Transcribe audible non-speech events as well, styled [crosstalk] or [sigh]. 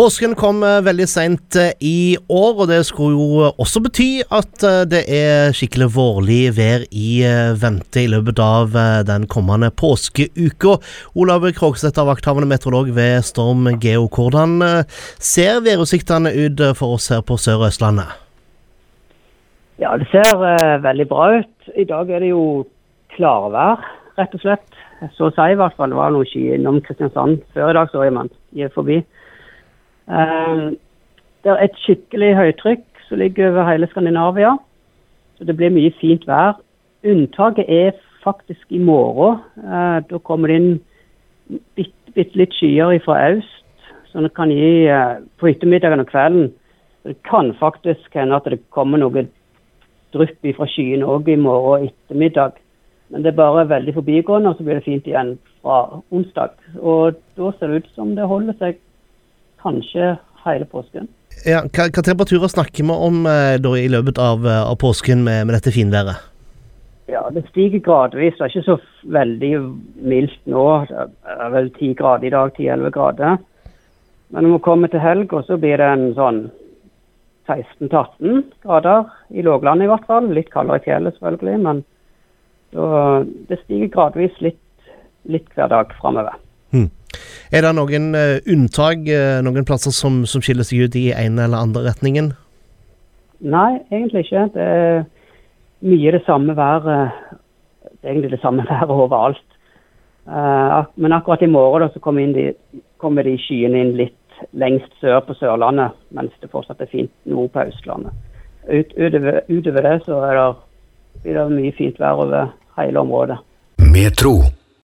Påsken kom eh, veldig seint eh, i år, og det skulle jo også bety at eh, det er skikkelig vårlig vær i vente i løpet av den kommende påskeuka. Olav Krogstedt, vakthavende meteorolog ved Storm Geo. Hvordan ser værutsiktene ut for oss her på Sør- og Østlandet? Ja, det ser veldig bra ut. I dag er det jo klarvær, rett og slett. Så å si i hvert fall. Det var noe sky innom Kristiansand før i dag, så jeg man gikk forbi. Ehm, det er et skikkelig høytrykk som ligger over hele Skandinavia. Så det blir mye fint vær. Unntaket er faktisk i morgen. Eh, da kommer det inn bitte, bitte litt skyer fra øst. Så det kan gi eh, på ettermiddagen og kvelden. Det kan faktisk hende at det kommer noe drypp fra skyene òg i morgen ettermiddag. Men det er bare veldig forbigående, og så blir det fint igjen fra onsdag. Og da ser det ut som det holder seg kanskje hele påsken. Ja, hva, hva temperaturer snakker vi om eh, da, i løpet av, eh, av påsken med, med, dette finværet? Ja, Det stiger gradvis. Det er ikke så veldig mildt nå. Det er vel 10 grader i dag, 10-11 grader. Men når vi kommer til helga, så blir det en sånn 16-18 grader i låglandet i hvert fall. Litt kaldere i fjellet selvfølgelig, men så, det stiger gradvis litt, litt hver dag framover. Hmm. Er det noen uh, unntak, uh, noen plasser som, som, skiller seg ut i en eller andre retningen? Nei, egentlig ikke. Det er mye det samme været. Det er egentlig det samme [laughs] været overalt. Uh, men akkurat i morgen da, så kommer, de, kommer de skyene inn litt lengst sør på Sørlandet, mens det fortsatt er fint nord på Østlandet. Ut, utover, utover, det så er det, blir det mye fint vær over hele området. Metro.